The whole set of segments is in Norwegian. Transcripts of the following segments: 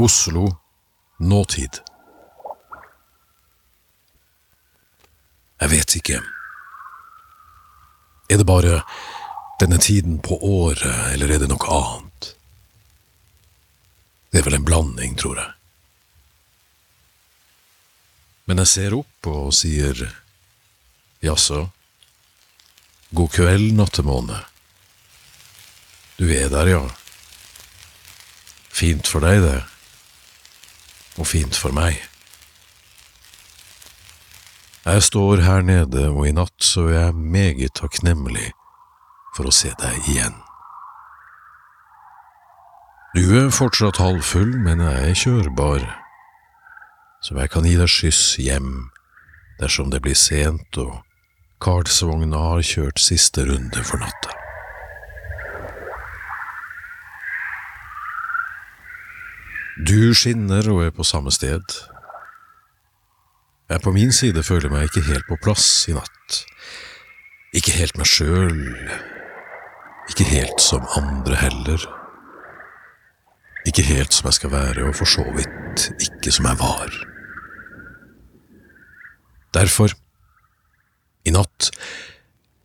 Oslo nåtid. Jeg vet ikke. Er det bare denne tiden på året, eller er det noe annet? Det er vel en blanding, tror jeg. Men jeg ser opp og sier jaså, god kveld, nattemåne. Du er der, ja. Fint for deg, det. Og fint for meg. Jeg står her nede, og i natt så er jeg meget takknemlig for å se deg igjen. Du er fortsatt halvfull, men jeg er kjørbar, så jeg kan gi deg skyss hjem dersom det blir sent og Karlsvogna har kjørt siste runde for natta. Du skinner og er på samme sted. Jeg på min side føler meg ikke helt på plass i natt. Ikke helt meg sjøl. Ikke helt som andre heller. Ikke helt som jeg skal være, og for så vidt ikke som jeg var. Derfor, i natt,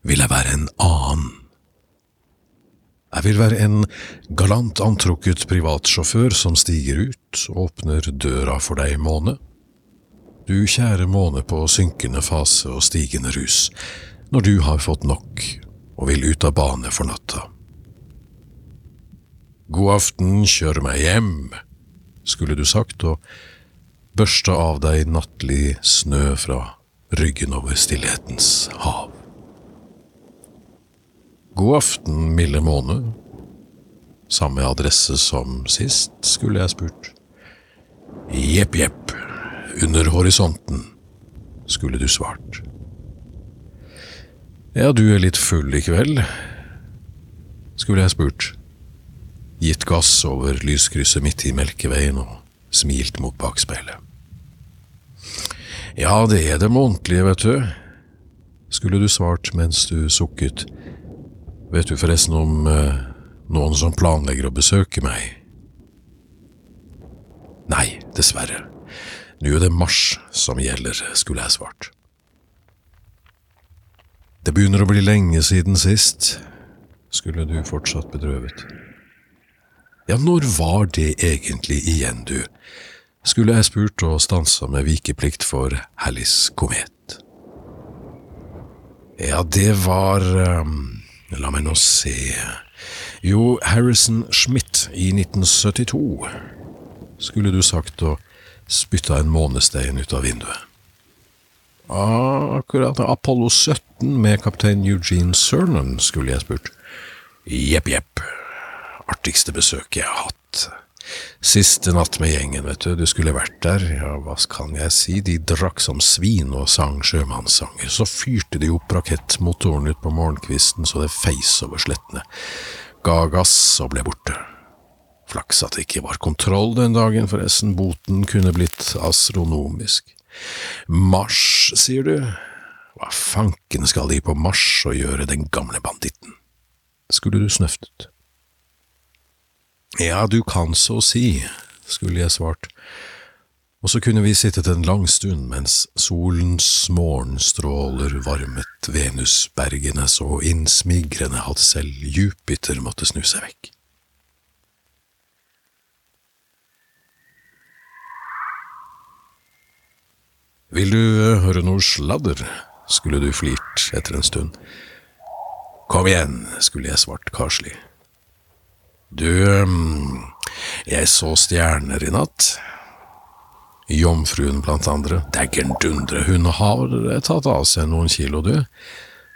vil jeg være en annen. Jeg vil være en galant antrukket privatsjåfør som stiger ut, og åpner døra for deg, Måne. Du kjære måne på synkende fase og stigende rus, når du har fått nok og vil ut av bane for natta. God aften, kjør meg hjem, skulle du sagt, og børsta av deg nattlig snø fra ryggen over stillhetens hav. God aften, milde måne. Samme adresse som sist, skulle jeg spurt. Jepp, jepp, under horisonten, skulle du svart. Ja, du er litt full i kveld, skulle jeg spurt. Gitt gass over lyskrysset midt i Melkeveien og smilt mot bakspeilet. Ja, det er det månedlige, vet du, skulle du svart mens du sukket. Vet du forresten om eh, noen som planlegger å besøke meg? Nei, dessverre. Nå er det mars som gjelder, skulle jeg svart. Det begynner å bli lenge siden sist, skulle du fortsatt bedrøvet. Ja, når var det egentlig igjen, du? skulle jeg spurt og stansa med vikeplikt for Hallis komet. Ja, det var um, La meg nå se Jo, Harrison Schmidt i 1972, skulle du sagt og spytta en månestein ut av vinduet. Ah, akkurat Apollo 17 med kaptein Eugene Cernan, skulle jeg spurt. Jepp, jepp. Artigste besøket jeg har hatt. Siste natt med gjengen, vet du, du skulle vært der, ja, hva kan jeg si, de drakk som svin og sang sjømannssanger, så fyrte de opp rakettmotoren ut på morgenkvisten så det feis over slettene, ga gass og ble borte. Flaks at det ikke var kontroll den dagen, forresten, boten kunne blitt astronomisk. Mars, sier du, hva fanken skal de på Mars og gjøre, den gamle banditten? Skulle du snøftet? Ja, du kan så si, skulle jeg svart, og så kunne vi sittet en lang stund mens solens morgenstråler varmet Venusbergene så innsmigrende at selv Jupiter måtte snu seg vekk. Vil du eh, høre noe sladder? skulle du flirt etter en stund. Kom igjen, skulle jeg svart karslig. Du, mm, jeg så stjerner i natt. Jomfruen blant andre, dægger'n dundre, hun har tatt av seg noen kilo, du.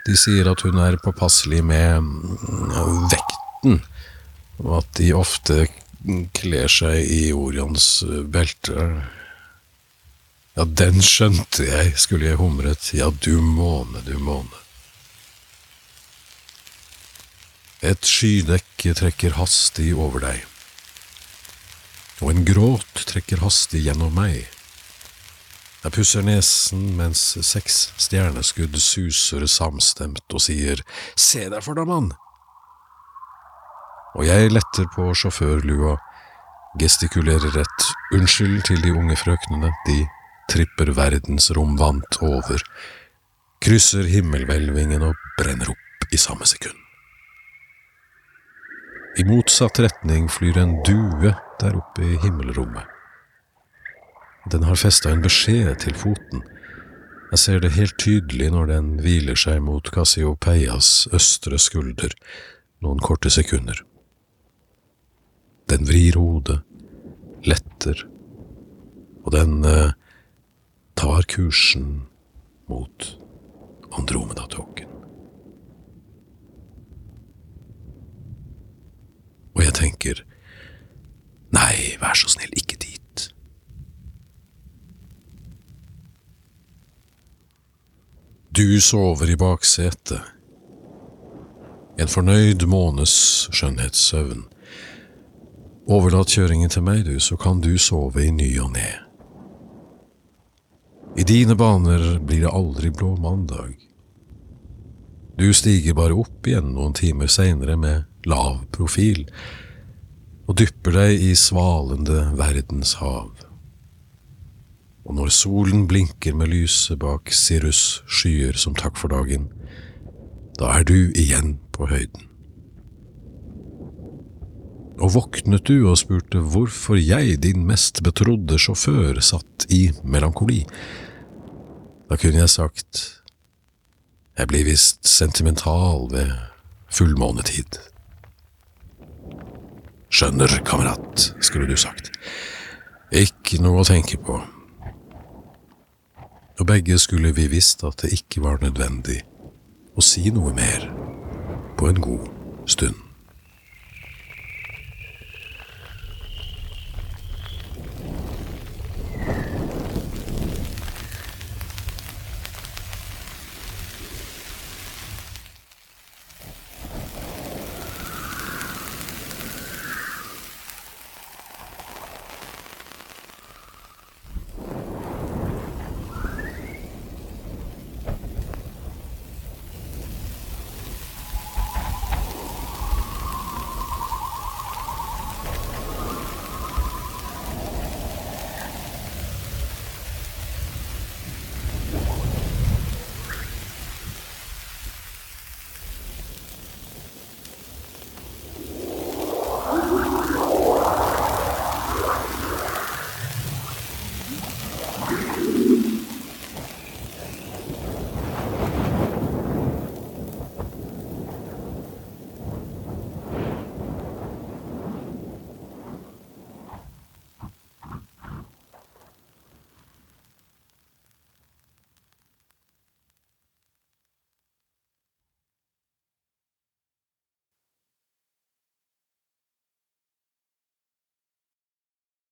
De sier at hun er påpasselig med mm, vekten, og at de ofte kler seg i Orions belte. Ja, den skjønte jeg, skulle jeg humret, ja, du måne, du måne. Et skydekke trekker hastig over deg, og en gråt trekker hastig gjennom meg. Jeg pusser nesen mens seks stjerneskudd suser samstemt og sier Se deg for deg, mann! Og jeg letter på sjåførlua gestikulerer et unnskyld til de unge frøknene, de tripper verdensromvant over, krysser himmelhvelvingen og brenner opp i samme sekund. I motsatt retning flyr en due der oppe i himmelrommet. Den har festa en beskjed til foten. Jeg ser det helt tydelig når den hviler seg mot Cassiopeias østre skulder noen korte sekunder. Den vrir hodet, letter, og den eh, tar kursen mot Andromeda-tåken. Jeg tenker, nei, vær så snill, ikke dit. Du sover i baksetet. En fornøyd månes skjønnhetssøvn. Overlat kjøringen til meg, du, så kan du sove i ny og ne. I dine baner blir det aldri blå mandag. Du stiger bare opp igjen noen timer seinere med lav profil, og dypper deg i svalende verdenshav. Og når solen blinker med lyset bak Sirus skyer som takk for dagen, da er du igjen på høyden. Og våknet du og spurte hvorfor jeg, din mest betrodde sjåfør, satt i melankoli. Da kunne jeg sagt, jeg blir visst sentimental ved fullmånetid. Skjønner, kamerat, skulle du sagt. Ikke noe å tenke på. Og begge skulle vi visst at det ikke var nødvendig å si noe mer på en god stund.